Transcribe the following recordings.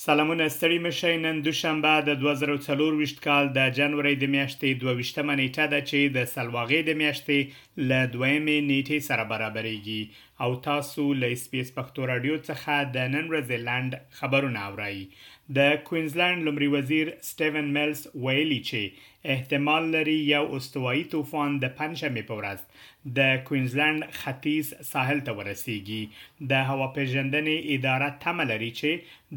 سلامونه ستړي مه شئ نن دوشنبه د دوه زره او څلور ویشت کال د جنورۍ د میاشتې دوه ویشت مه نیټه ده چې د سلواغې د میاشتې له دویمې نیټې سره برابرېږي او تاسو له اس بي اس پښتو راډیو څخه د نن ورځې لنډ خبرونه اورئ د کوینزلند لمری وزیر سټیون میلز ویلي چې احتمال لري یو استوایی طوفان د پنځمې په ورځ د کوینزلنډ ختیځ ساحل ته ورسیږي د هواپېژندنې اداره تمه لري چې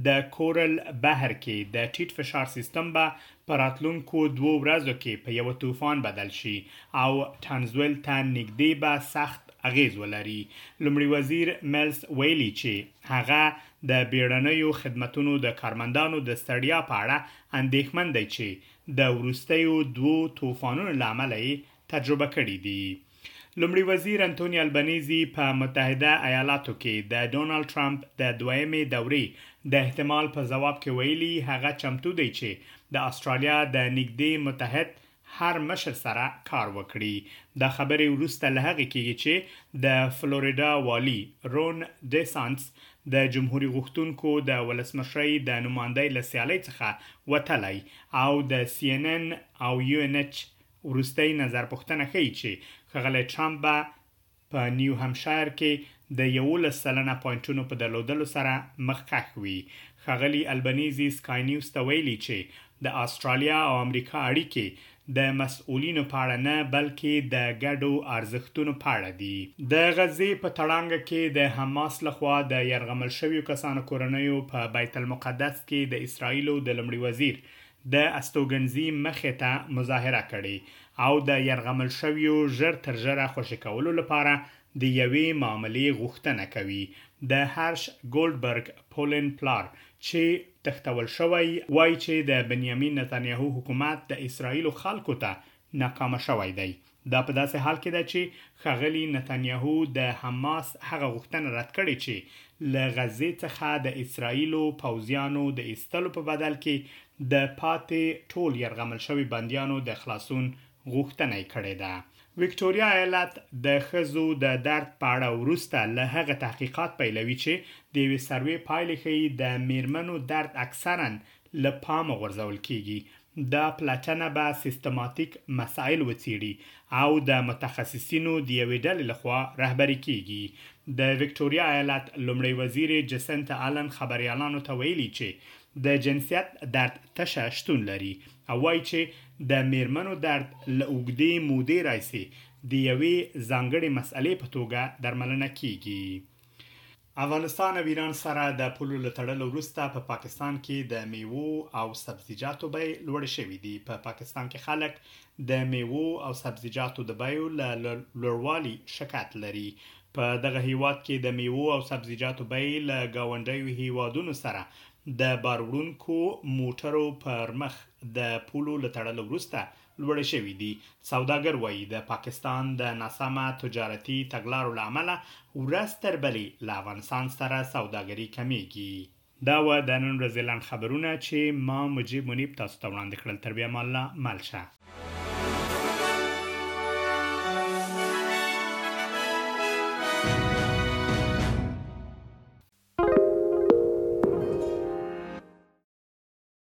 د کورل بحر کې د ټیټ فشار سیستم به په راتلونکو دوو ورځو کې په یو طوفان بدل شي او ټنزویل ته نږدې به سخت اغیز ولري لومړي وزیر ملس ویلي چې هغه د بیړنیو خدمتونو د کارمندانو د ستړیا په اړه اندېښمن دی چې د وروستیو دوو طوفانونو لامل یې تجربه کړي دي. لومړي وزیر انتوني البنیزي په متحده ایالاتو کې د ډونالډ ټرمپ د دویمې دورې د احتمال په ځواب کې ویلي هغه چمتو دی چې د اسټرالیا د نږدې متحد هر مشر سره کار وکړي. دا خبرې وروسته له هغې کېږي چې د فلوریډا والي رون ډیسانټس د جمهوري غوښتونکو د ولسمشرۍ د نوماندۍ له سیالۍ څخه وتلی او د سي ان ان او یو ان اچ وروستۍ نظر پوښتنه ښيي چې ښاغلی ټرمپ به په نیو همشایر کې د یوولس سلنه پوینټونو په درلودلو سره مخکښ وي. ښاغلي البنیزي سکای نیوز ته ویلي چې د اسټرالیا او امریکا اړیکې د مسؤلینو په اړه نه بلکې د ګډو ارزښتونو په اړه دي. د غزې په تړانګه کې د حماس له خوا د یرغمل شویو کسانو کورنیو په بیت المقدس کې د اسراییلو د لومړي وزیر د استوګنځي مخې ته مظاهره کړې او د یرغمل شویو ژر تر ژره خوشې کولو لپاره د یوې معاملې غوښتنه کوي. د هرش ګولډبرګ پولن پلار چې تښتول شوی، وايي چې د بنیامین نتانیاهو حکومت د اسراییلو خلکو ته ناکامه شوی دی. دا په داسې حال کې ده چې ښاغلي نتانیاهو د حماس هغه غوښتنه رد کړې چې له غزې څخه د اسراییلو پوځیانو د ایستلو په بدل کې د پاتې ټول یرغمل شوي بندیانو د خلاصون غوښتنه یې کړې ده. ویکټوریا ایالت د ښځو د درد په اړه وروسته له هغه تحقیقات پیلوي چې د یوې سروې پایلې ښيي د میرمنو درد اکثراً له پامه غورځول کېږي. دا پلټنه به سیستماتیک مسایل وڅېړي او د متخصصینو د یوې ډلې له خوا رهبري کېږي. د ویکټوریا ایالت لومړۍ وزیرې جسنتا آلن خبریالانو ته ویلي چې د جنسیت درد تشه شتون لري او وايي چې د مېرمنو درد له اوږدې مودې راهیسې د یوې ځانګړې مسئلې په توګه درملنه کېږي. افغانستان او ایران سره د پولو له تړلو وروسته په پاکستان کې د میوو او سبزیجاتو بیې لوړې شوې دي. په پاکستان کې خلک د میوو او سبزیجاتو د بیو له لوړوالي شکایت لري. په دغه هیواد کې د میوو او سبزیجاتو بیې له ګاونډیو هیوادونو سره د بار وړونکو موټرو پر مخ د پولو له تړلو وروسته لوړې شوې دي. سوداګر وايي، د پاکستان د ناسمه تجارتي تګلارو له امله ورځ تر بلې له افغانستان سره سوداګري کمېږي. دا وه د نن ورځې لنډ خبرونه چې ما مجيب منيب تاسو ته وړاندې کړل. تر بيا مالله مل شه.